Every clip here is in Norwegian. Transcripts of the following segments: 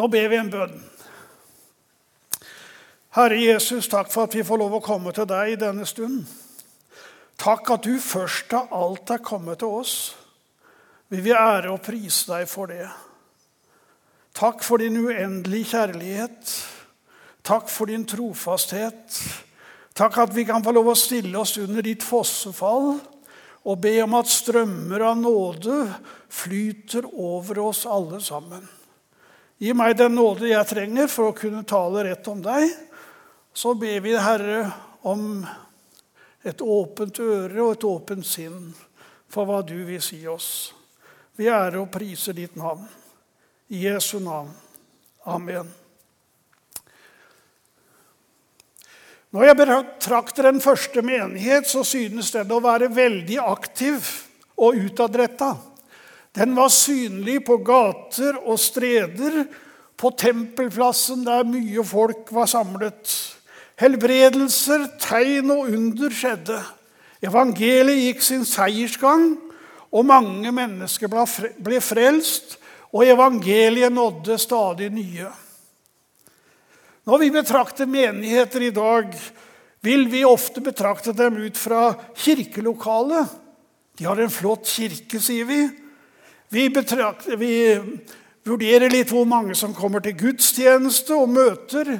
Nå ber vi en bønn. Herre Jesus, takk for at vi får lov å komme til deg i denne stund. Takk at du først av alt er kommet til oss. Vi vil ære og prise deg for det. Takk for din uendelige kjærlighet. Takk for din trofasthet. Takk at vi kan få lov å stille oss under ditt fossefall og be om at strømmer av nåde flyter over oss alle sammen. Gi meg den nåde jeg trenger for å kunne tale rett om deg. Så ber vi, Herre, om et åpent øre og et åpent sinn for hva du vil si oss. Vi ærer og priser ditt navn. I Jesu navn. Amen. Når jeg betrakter den første menighet, så synes den å være veldig aktiv og utadretta. Den var synlig på gater og streder, på tempelplassen der mye folk var samlet. Helbredelser, tegn og under skjedde. Evangeliet gikk sin seiersgang, og mange mennesker ble frelst, og evangeliet nådde stadig nye. Når vi betrakter menigheter i dag, vil vi ofte betrakte dem ut fra kirkelokalet. De har en flott kirke, sier vi. Vi, betrakter, vi vurderer litt hvor mange som kommer til gudstjeneste og møter.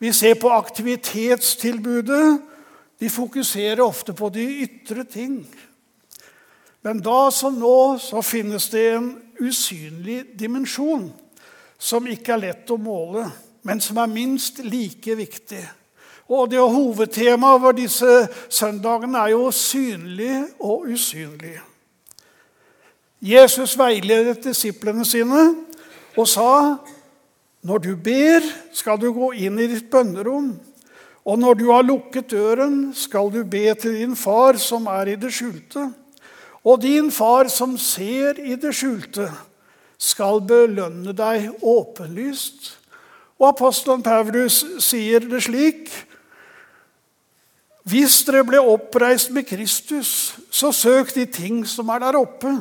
Vi ser på aktivitetstilbudet. De fokuserer ofte på de ytre ting. Men da som nå så finnes det en usynlig dimensjon som ikke er lett å måle, men som er minst like viktig. Og det Hovedtemaet over disse søndagene er jo synlig og usynlig. Jesus veiledet disiplene sine og sa når du ber, skal du gå inn i ditt bønnerom. Og når du har lukket døren, skal du be til din far som er i det skjulte. Og din far som ser i det skjulte, skal belønne deg åpenlyst. Og apostelen Paulus sier det slik.: Hvis dere ble oppreist med Kristus, så søk de ting som er der oppe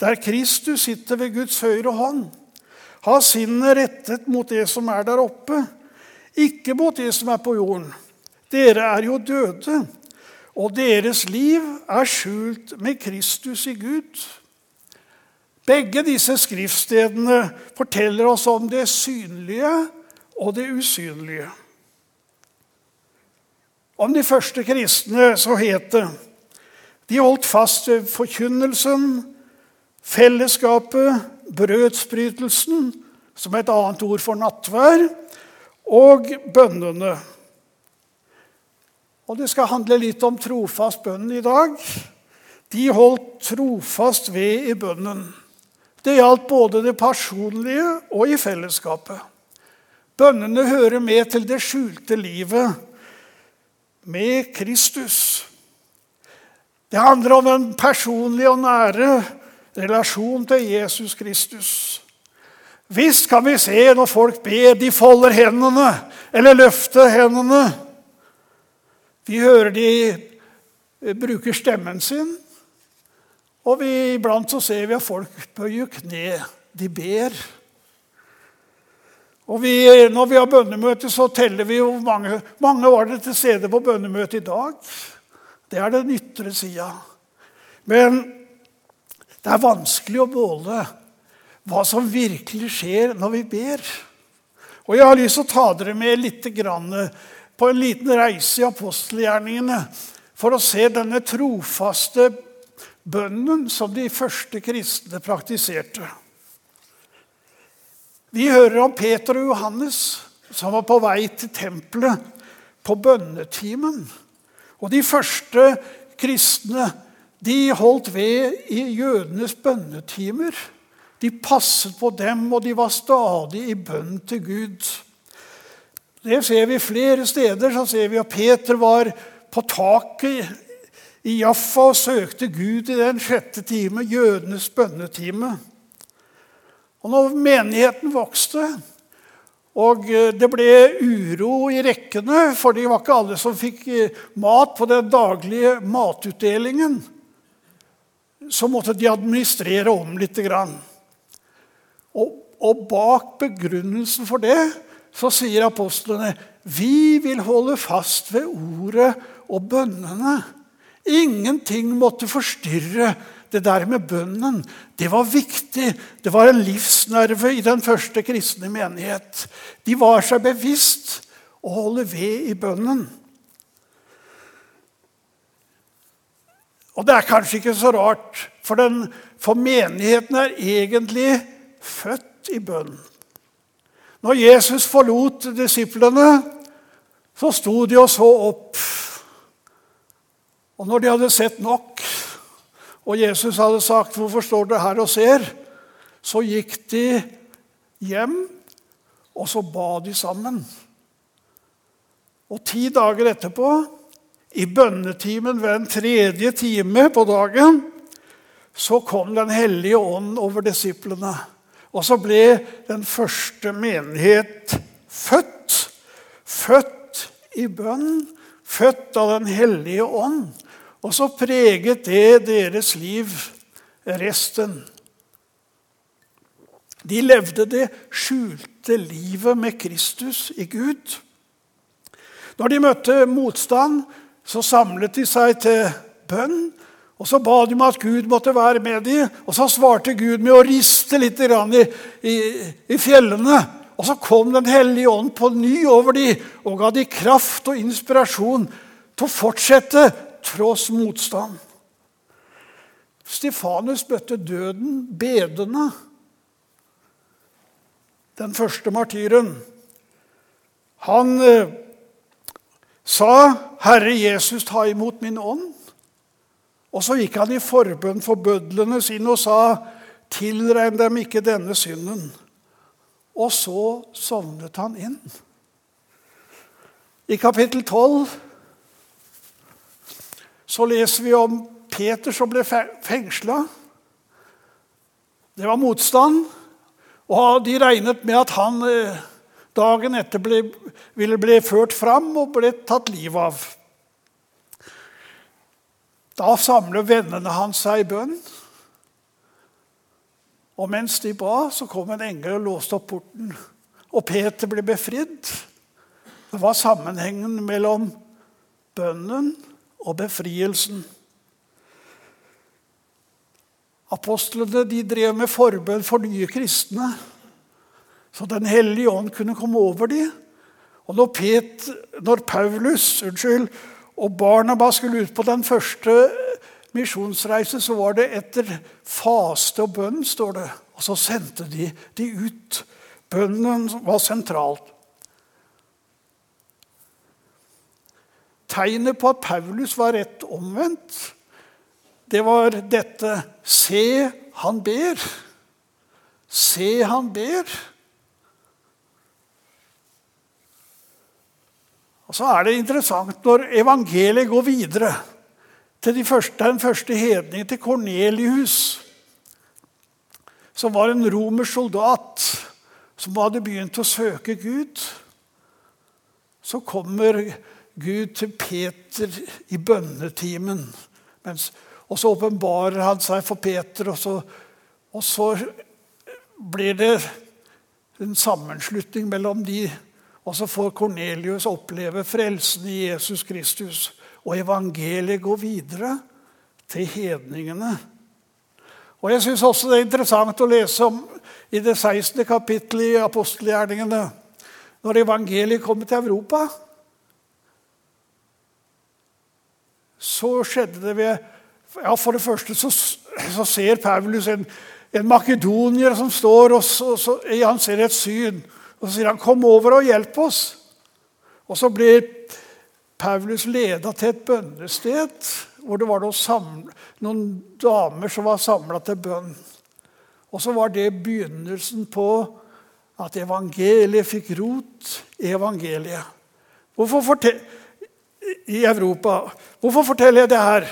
der Kristus sitter ved Guds høyre hånd. Ha sinnet rettet mot det som er der oppe, ikke mot det som er på jorden. Dere er jo døde, og deres liv er skjult med Kristus i Gud. Begge disse skriftstedene forteller oss om det synlige og det usynlige. Om de første kristne så het det de holdt fast ved forkynnelsen, Fellesskapet, brødsbrytelsen, som er et annet ord for nattvær, og bønnene. Og Det skal handle litt om trofast bønn i dag. De holdt trofast ved i bønnen. Det gjaldt både det personlige og i fellesskapet. Bønnene hører med til det skjulte livet med Kristus. Det handler om den personlige og nære relasjon til Jesus Kristus. Visst kan vi se når folk ber, de folder hendene eller løfter hendene. Vi hører de eh, bruker stemmen sin. Og vi, iblant så ser vi at folk bøyer kne. De ber. Og vi, Når vi har bønnemøte, så teller vi hvor mange, mange var det til stede på bønnemøtet i dag. Det er den ytre sida. Men det er vanskelig å måle hva som virkelig skjer når vi ber. Og Jeg har lyst til å ta dere med litt på en liten reise i apostelgjerningene for å se denne trofaste bønnen som de første kristne praktiserte. Vi hører om Peter og Johannes som var på vei til tempelet på bønnetimen. Og de første kristne de holdt ved i jødenes bønnetimer. De passet på dem, og de var stadig i bønn til Gud. Det ser vi flere steder. Så ser vi at Peter var på taket i Jaffa og søkte Gud i den sjette time, jødenes bønnetime. Og når menigheten vokste, og det ble uro i rekkene, for det var ikke alle som fikk mat på den daglige matutdelingen så måtte de administrere om litt. Og og bak begrunnelsen for det så sier apostlene vi vil holde fast ved ordet og bønnene. Ingenting måtte forstyrre det der med bønnen. Det var viktig. Det var en livsnerve i den første kristne menighet. De var seg bevisst å holde ved i bønnen. Og det er kanskje ikke så rart, for, den, for menigheten er egentlig født i bønn. Når Jesus forlot disiplene, så sto de og så opp. Og når de hadde sett nok, og Jesus hadde sagt 'Hvorfor står dere her og ser?' så gikk de hjem, og så ba de sammen. Og ti dager etterpå, i bønnetimen ved en tredje time på dagen, så kom Den hellige ånd over disiplene. Og så ble den første menighet født. Født i bønn, født av Den hellige ånd. Og så preget det deres liv resten. De levde det skjulte livet med Kristus i Gud. Når de møtte motstand, så samlet de seg til bønn og Så ba de om at Gud måtte være med dem, og så svarte Gud med å riste litt i, i, i fjellene. Og så kom Den hellige ånd på ny over dem og ga dem kraft og inspirasjon til å fortsette tross motstand. Stefanus møtte døden bedende. Den første martyren. Han eh, sa, 'Herre Jesus, ta imot min ånd'. Og så gikk han i forbønn for bødlene sine og sa, 'Tilregn dem ikke denne synden.' Og så sovnet han inn. I kapittel 12 så leser vi om Peter som ble fengsla. Det var motstand, og de regnet med at han eh, dagen etter ble, ville bli ført fram og ble tatt livet av. Da samler vennene hans seg i bønn. Og mens de ba, så kom en engel og låste opp porten. Og Peter ble befridd. Det var sammenhengen mellom bønnen og befrielsen. Apostlene de drev med forbønn for nye kristne, så Den hellige ånd kunne komme over dem. Og når, Pet, når Paulus unnskyld, og Barnabas skulle ut på den første misjonsreise, så var det etter faste og bønn, står det. Og så sendte de de ut. Bønnen var sentralt. Tegnet på at Paulus var rett omvendt, det var dette Se, han ber. Se, han ber. Og Så er det interessant når evangeliet går videre til de første, den første hedningen, til Kornelius, som var en romersk soldat som hadde begynt å søke Gud. Så kommer Gud til Peter i bønnetimen. Mens, og så åpenbarer han seg for Peter, og så, og så blir det en sammenslutning mellom de og så får Kornelius oppleve frelsen i Jesus Kristus. Og evangeliet går videre til hedningene. Og Jeg syns også det er interessant å lese om i det 16. kapittelet i apostelgjerningene. Når evangeliet kommer til Europa, så skjedde det ved ja, For det første så, så ser Paulus en, en makedonier som står, og så, så, han ser et syn. Og Så sier han, 'Kom over og hjelp oss.' Og så blir Paulus leda til et bønnested hvor det var noen, noen damer som var samla til bønn. Og så var det begynnelsen på at evangeliet fikk rot i evangeliet. Hvorfor I Europa. Hvorfor forteller jeg det her?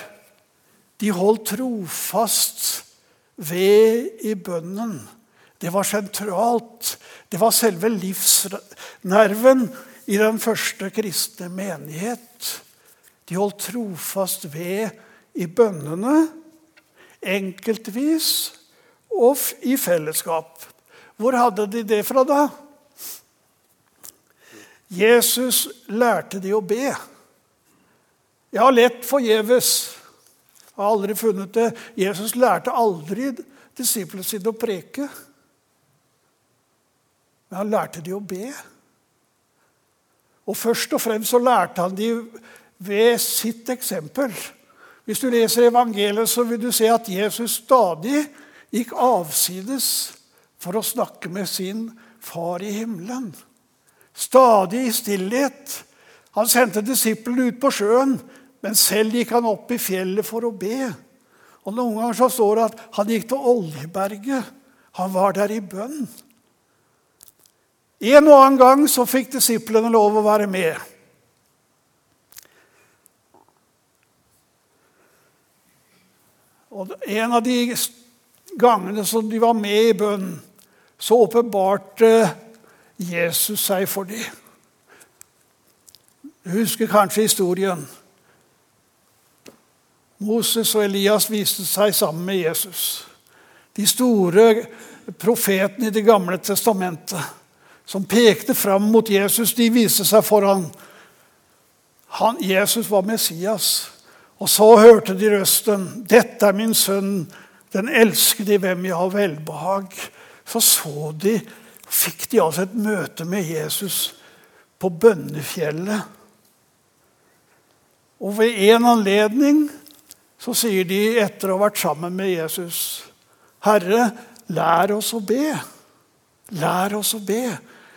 De holdt trofast ved i bønnen. Det var sentralt. Det var selve livsnerven i den første kristne menighet. De holdt trofast ved i bønnene, enkeltvis og i fellesskap. Hvor hadde de det fra, da? Jesus lærte de å be. Jeg har lett forgjeves. Har aldri funnet det. Jesus lærte aldri disiplene sine å preke. Men han lærte de å be. Og først og fremst så lærte han de ved sitt eksempel. Hvis du leser evangeliet, så vil du se at Jesus stadig gikk avsides for å snakke med sin far i himmelen. Stadig i stillhet. Han sendte disiplene ut på sjøen, men selv gikk han opp i fjellet for å be. Og Noen ganger så står det at han gikk til Oljeberget. Han var der i bønn. En og annen gang så fikk disiplene lov å være med. Og En av de gangene som de var med i bønn, så åpenbarte Jesus seg for dem. Du husker kanskje historien. Moses og Elias viste seg sammen med Jesus. De store profetene i Det gamle testamentet som pekte fram mot Jesus, de viste seg foran. Han, Jesus var Messias. Og så hørte de røsten. 'Dette er min sønn, den elskede i hvem jeg har velbehag.' Så så de, fikk de altså et møte med Jesus på bønnefjellet. Og ved en anledning så sier de etter å ha vært sammen med Jesus, 'Herre, lær oss å be.' Lær oss å be.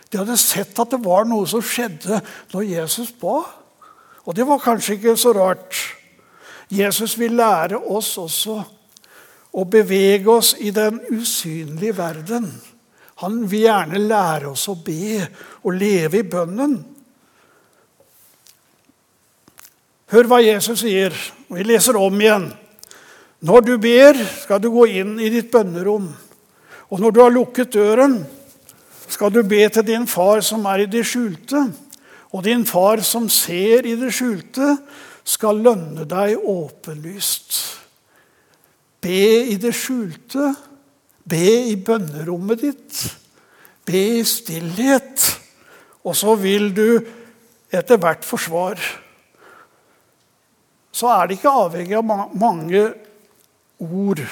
De hadde sett at det var noe som skjedde når Jesus ba. Og det var kanskje ikke så rart. Jesus vil lære oss også å bevege oss i den usynlige verden. Han vil gjerne lære oss å be og leve i bønnen. Hør hva Jesus sier. Vi leser om igjen. Når du ber, skal du gå inn i ditt bønnerom. Og når du har lukket døren, skal du be til din far som er i det skjulte. Og din far som ser i det skjulte, skal lønne deg åpenlyst. Be i det skjulte. Be i bønnerommet ditt. Be i stillhet. Og så vil du etter hvert få svar så er det ikke avhengig av mange ord.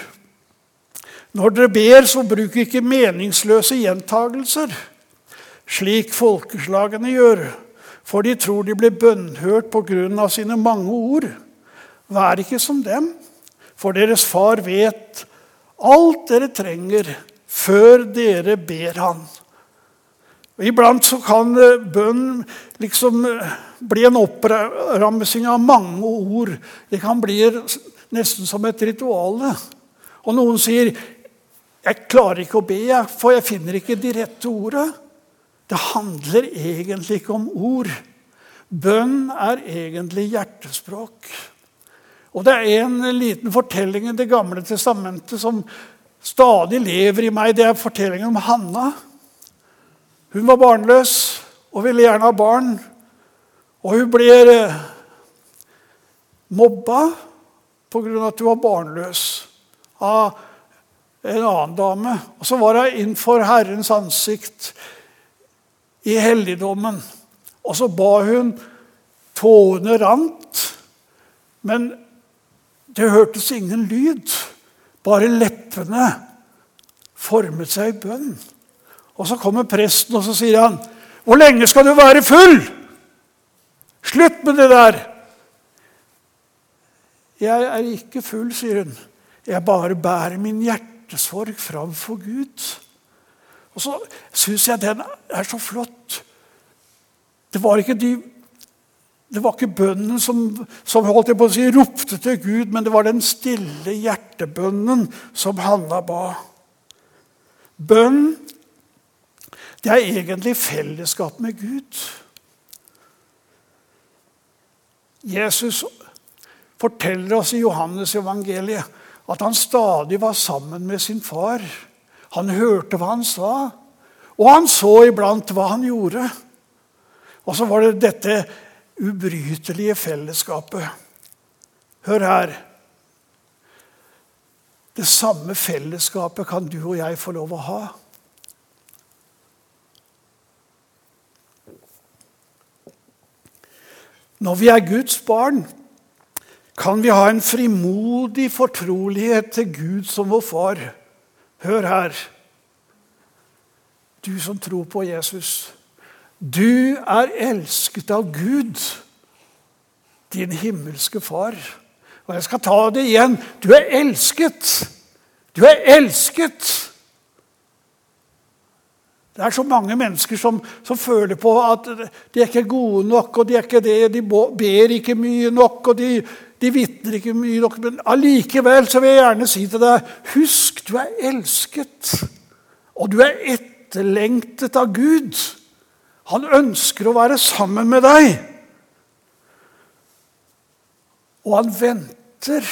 Når dere ber, så bruk ikke meningsløse gjentagelser, slik folkeslagene gjør, for de tror de blir bønnhørt pga. sine mange ord. Vær ikke som dem, for deres far vet alt dere trenger, før dere ber Han. Og iblant så kan eh, bønn liksom eh, bli en oppramsing av mange ord. Det kan bli nesten som et ritual. Og noen sier 'Jeg klarer ikke å be, for jeg finner ikke de rette orda'. Det handler egentlig ikke om ord. Bønn er egentlig hjertespråk. Og det er en liten fortelling i Det gamle testamentet som stadig lever i meg. Det er fortellingen om Hanna. Hun var barnløs og ville gjerne ha barn. Og hun ble eh, mobba pga. at hun var barnløs av en annen dame. Og så var hun innenfor Herrens ansikt i helligdommen. Og så ba hun. Tårene rant, men det hørtes ingen lyd. Bare leppene formet seg i bønn. Og Så kommer presten og så sier han, 'Hvor lenge skal du være full?' Slutt med det der! 'Jeg er ikke full', sier hun. 'Jeg bare bærer min hjertesorg framfor Gud.' Og så syns jeg den er så flott. Det var ikke de det var ikke bønnen som, som holdt jeg på å si, ropte til Gud, men det var den stille hjertebønnen som Hanna ba. Bønn det er egentlig fellesskap med Gud. Jesus forteller oss i Johannes evangeliet at han stadig var sammen med sin far. Han hørte hva han sa, og han så iblant hva han gjorde. Og så var det dette ubrytelige fellesskapet. Hør her. Det samme fellesskapet kan du og jeg få lov å ha. Når vi er Guds barn, kan vi ha en frimodig fortrolighet til Gud som vår far. Hør her, du som tror på Jesus. Du er elsket av Gud, din himmelske far. Og jeg skal ta det igjen. Du er elsket. Du er elsket. Det er så mange mennesker som, som, føler på at de er ikke gode nok, og de er ikke det, de ber ikke mye nok, og de, de vitner ikke mye nok. Men allikevel så vil jeg gjerne si til deg husk, du er elsket. Og du er etterlengtet av Gud. Han ønsker å være sammen med deg. Og han venter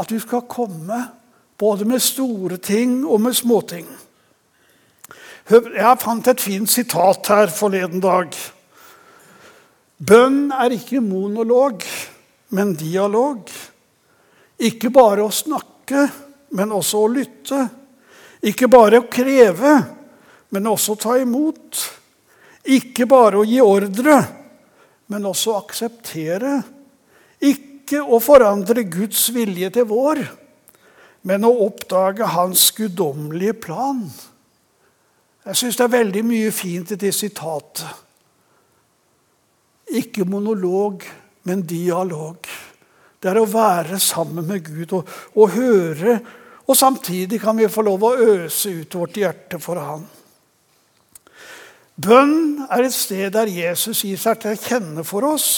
at du skal komme, både med store ting og med småting. Jeg fant et fint sitat her forleden dag. Bønn er ikke monolog, men dialog. Ikke bare å snakke, men også å lytte. Ikke bare å kreve, men også ta imot. Ikke bare å gi ordre, men også å akseptere. Ikke å forandre Guds vilje til vår, men å oppdage Hans guddommelige plan. Jeg syns det er veldig mye fint i det sitatet. Ikke monolog, men dialog. Det er å være sammen med Gud og, og høre. Og samtidig kan vi få lov å øse ut vårt hjerte for Han. Bønn er et sted der Jesus gir seg til å kjenne for oss.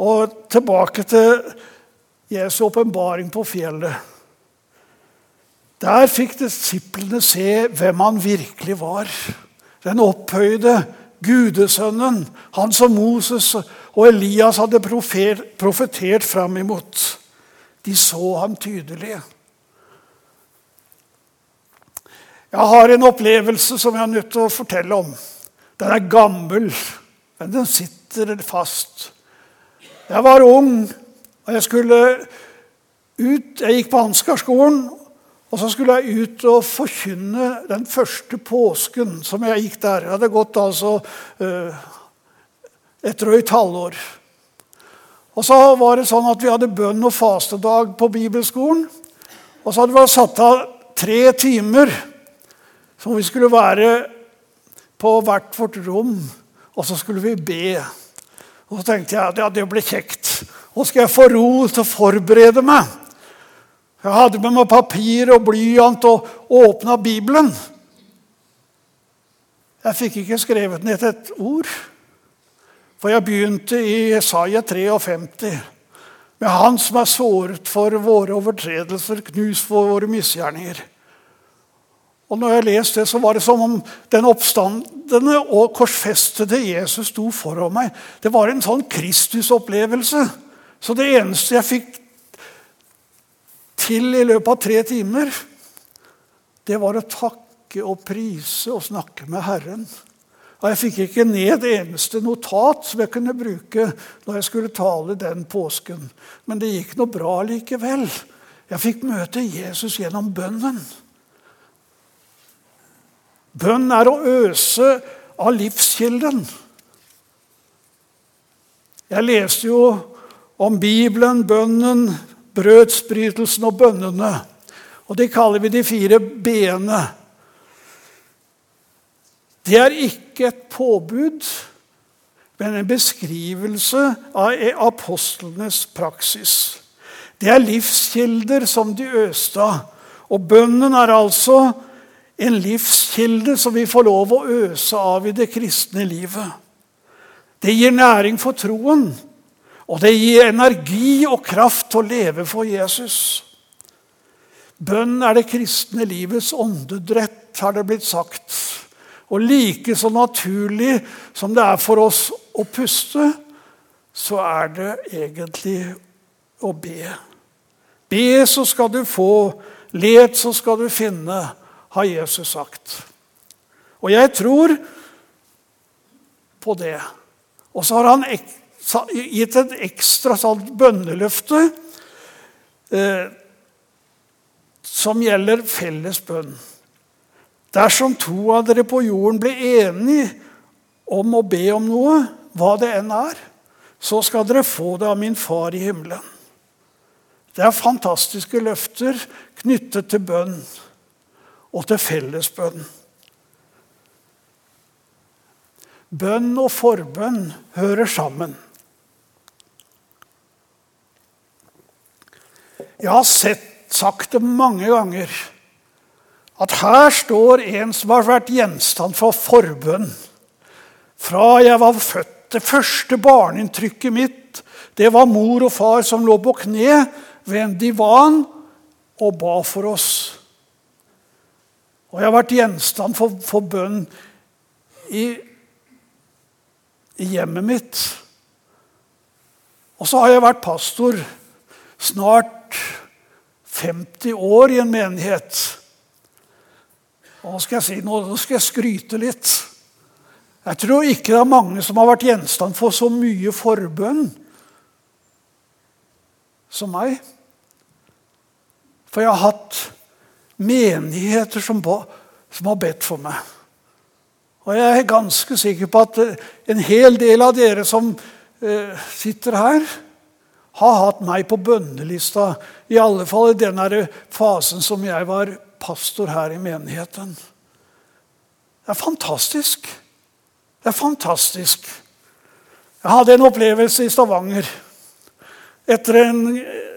Og tilbake til Jesu åpenbaring på fjellet. Der fikk disiplene se hvem han virkelig var. Den opphøyde gudesønnen, han som Moses og Elias hadde profetert fram imot. De så ham tydelig. Jeg har en opplevelse som jeg er nødt til å fortelle om. Den er gammel, men den sitter fast. Jeg var ung, og jeg skulle ut Jeg gikk på Ansgarskolen og så skulle jeg ut og forkynne den første påsken som jeg gikk der. Jeg hadde gått altså uh, et drøyt halvår. Og så var det sånn at Vi hadde bønn og fastedag på bibelskolen. Og så hadde vi satt av tre timer som vi skulle være på hvert vårt rom, og så skulle vi be. Og så tenkte jeg at ja, det ble kjekt. Nå skal jeg få ro til å forberede meg. Jeg hadde med meg papir og blyant og åpna Bibelen. Jeg fikk ikke skrevet ned et ord. For jeg begynte i Jesaja 53. Med Han som er såret for våre overtredelser, knust for våre misgjerninger. Og når jeg leste det, så var det som om den oppstandende og korsfestede Jesus sto foran meg. Det var en sånn Kristusopplevelse. Så det eneste jeg fikk til i løpet av tre timer, det var å takke og prise og snakke med Herren. Og Jeg fikk ikke ned eneste notat som jeg kunne bruke når jeg skulle tale den påsken. Men det gikk noe bra likevel. Jeg fikk møte Jesus gjennom bønnen. Bønn er å øse av livskilden. Jeg leste jo om Bibelen, bønnen, brødsbrytelsen og bønnene. Og Det kaller vi de fire b-ene. Det er ikke et påbud, men en beskrivelse av apostlenes praksis. Det er livskilder som de øste av. Og bønnen er altså en livskilde som vi får lov å øse av i det kristne livet. Det gir næring for troen. Og det gir energi og kraft til å leve for Jesus. Bønn er det kristne livets åndedrett, har det blitt sagt. Og like så naturlig som det er for oss å puste, så er det egentlig å be. Be, så skal du få. Let, så skal du finne, har Jesus sagt. Og jeg tror på det. Og så har han gitt et ekstra sånt bønneløfte eh, som gjelder felles bønn. Dersom to av dere på jorden blir enige om å be om noe, hva det enn er, så skal dere få det av min far i himmelen. Det er fantastiske løfter knyttet til bønn og til fellesbønn. Bønn og forbønn hører sammen. Jeg har sett, sagt det mange ganger at her står en som har vært gjenstand for forbønn fra jeg var født. Det første barneinntrykket mitt det var mor og far som lå på kne ved en divan og ba for oss. Og jeg har vært gjenstand for, for bønn i, i hjemmet mitt. Og så har jeg vært pastor snart 50 år i en menighet. Og nå skal jeg si noe, nå skal jeg skryte litt. Jeg tror ikke det er mange som har vært gjenstand for så mye forbønn som meg. For jeg har hatt menigheter som, ba, som har bedt for meg. Og jeg er ganske sikker på at eh, en hel del av dere som eh, sitter her, har hatt meg på bønnelista. I alle fall i den fasen som jeg var pastor her i menigheten. Det er fantastisk. Det er fantastisk. Jeg hadde en opplevelse i Stavanger. Etter, en,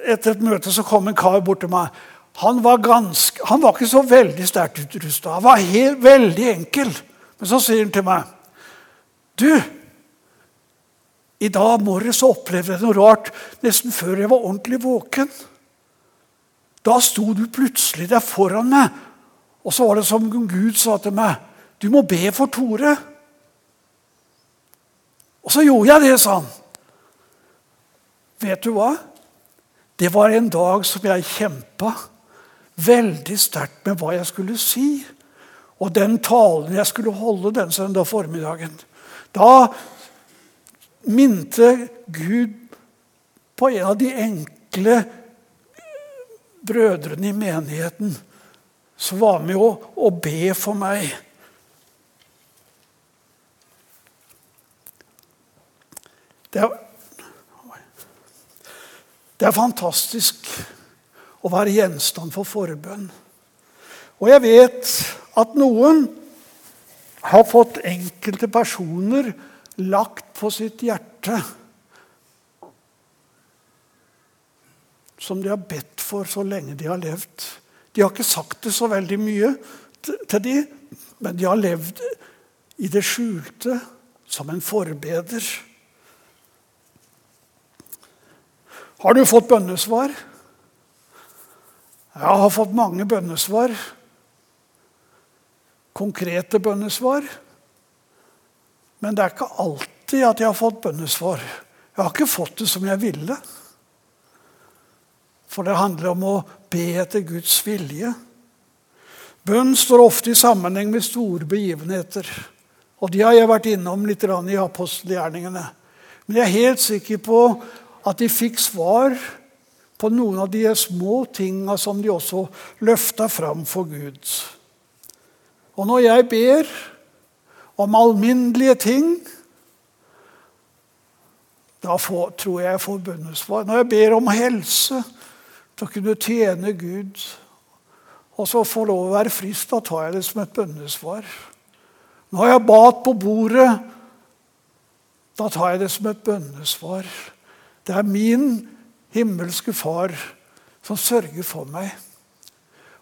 etter et møte så kom en kar bort til meg. Han var, ganske, han var ikke så veldig sterkt utrusta. Han var helt, veldig enkel. Men så sier han til meg Du, i dag morges opplevde jeg noe rart nesten før jeg var ordentlig våken. Da sto du plutselig der foran meg, og så var det som Gud sa til meg Du må be for Tore. Og så gjorde jeg det, sa han. Vet du hva? Det var en dag som jeg kjempa veldig sterkt med hva jeg skulle si. Og den talen jeg skulle holde den søndag formiddagen. Da minte Gud på en av de enkle brødrene i menigheten som var med å, å be for meg. Det er, det er fantastisk å være gjenstand for forbønn. Og jeg vet at noen har fått enkelte personer lagt på sitt hjerte som de har bedt for så lenge de har levd. De har ikke sagt det så veldig mye til de, men de har levd i det skjulte som en forbeder. Har du fått bønnesvar? Jeg har fått mange bønnesvar. Konkrete bønnesvar. Men det er ikke alltid at jeg har fått bønnesvar. Jeg har ikke fått det som jeg ville. For det handler om å be etter Guds vilje. Bønn står ofte i sammenheng med store begivenheter. Og de har jeg vært innom litt i apostelgjerningene. Men jeg er helt sikker på at de fikk svar på noen av de små tinga som de også løfta fram for Gud. Og når jeg ber om alminnelige ting, da får, tror jeg jeg får bønnesvar. Når jeg ber om helse, til å kunne tjene Gud, og så få lov å være frisk, da tar jeg det som et bønnesvar. Når jeg bat på bordet, da tar jeg det som et bønnesvar. Det er min himmelske far som sørger for meg.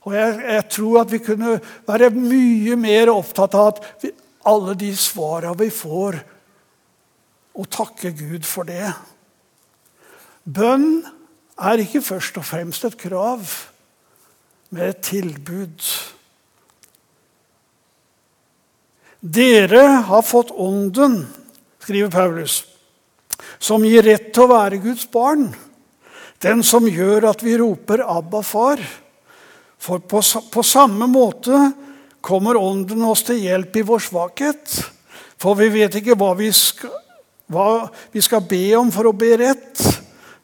Og jeg, jeg tror at vi kunne være mye mer opptatt av at vi, alle de svarene vi får, og takke Gud for det. Bønn er ikke først og fremst et krav, men et tilbud. Dere har fått Ånden, skriver Paulus som gir rett til å være Guds barn. Den som gjør at vi roper 'Abba, far'. For på, på samme måte kommer Ånden oss til hjelp i vår svakhet. For vi vet ikke hva vi, skal, hva vi skal be om for å be rett,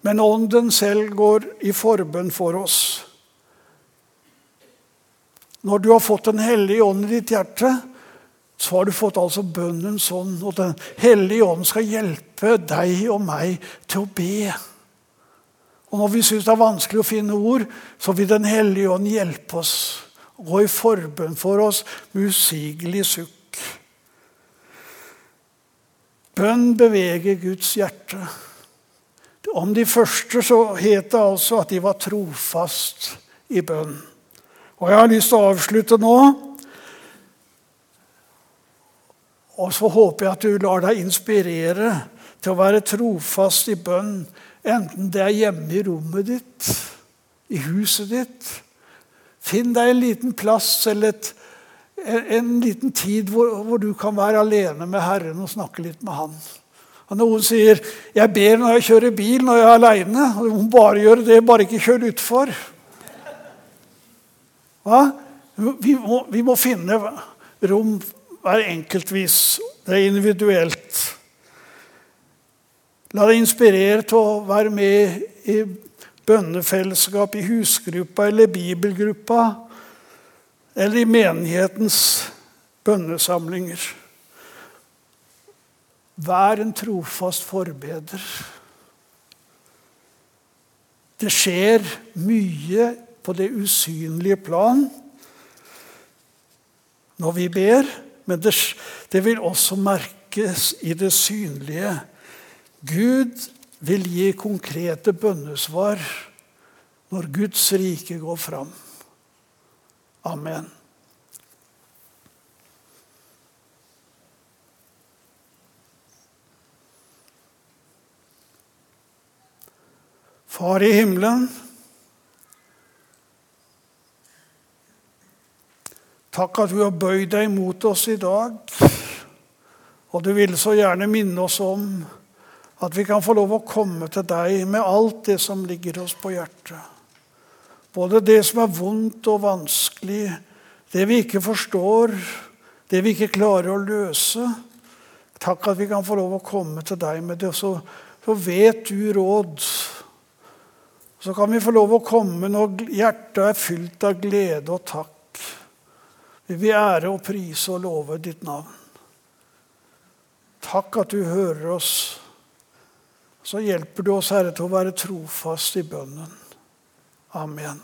men Ånden selv går i forbønn for oss. Når du har fått Den hellige ånd i ditt hjerte, så har du fått altså bønnens ånd, og Den hellige ånd skal hjelpe deg og meg til å be. Og Når vi syns det er vanskelig å finne ord, så vil Den hellige ånd hjelpe oss. Gå i forbønn for oss med usigelig sukk. Bønn beveger Guds hjerte. Om de første så het det altså at de var trofast i bønn. Og Jeg har lyst til å avslutte nå. Og så håper jeg at du lar deg inspirere til å være trofast i bønn, enten det er hjemme i rommet ditt, i huset ditt. Finn deg en liten plass eller et, en liten tid hvor, hvor, du kan være alene med Herren og snakke litt med Han. Og Noen sier 'jeg ber når jeg kjører bil, når jeg er aleine'. Du må bare gjøre det, bare ikke kjør utfor. Hva? Vi må, vi må finne rom hver enkeltvis. Det er individuelt. La deg inspirere til å være med i bønnefellesskap, i husgruppa eller bibelgruppa, eller i menighetens bønnesamlinger. Vær en trofast forbeder. Det skjer mye på det usynlige plan når vi ber, men det, det vil også merkes i det synlige. Gud vil gi konkrete bønnesvar når Guds rike går fram. Amen. Far i himmelen. Takk at du har bøyd deg mot oss i dag. Og du vil så gjerne minne oss om at vi kan få lov å komme til deg med alt det som ligger oss på hjertet. Både det som er vondt og vanskelig, det vi ikke forstår, det vi ikke klarer å løse. Takk at vi kan få lov å komme til deg med det. Så, så vet du råd så kan vi få lov å komme når hjertet er fylt av glede og takk. Vi vil ære og prise og love ditt navn. Takk at du hører oss. Så hjelper du oss, Herre, til å være trofast i bønnen. Amen.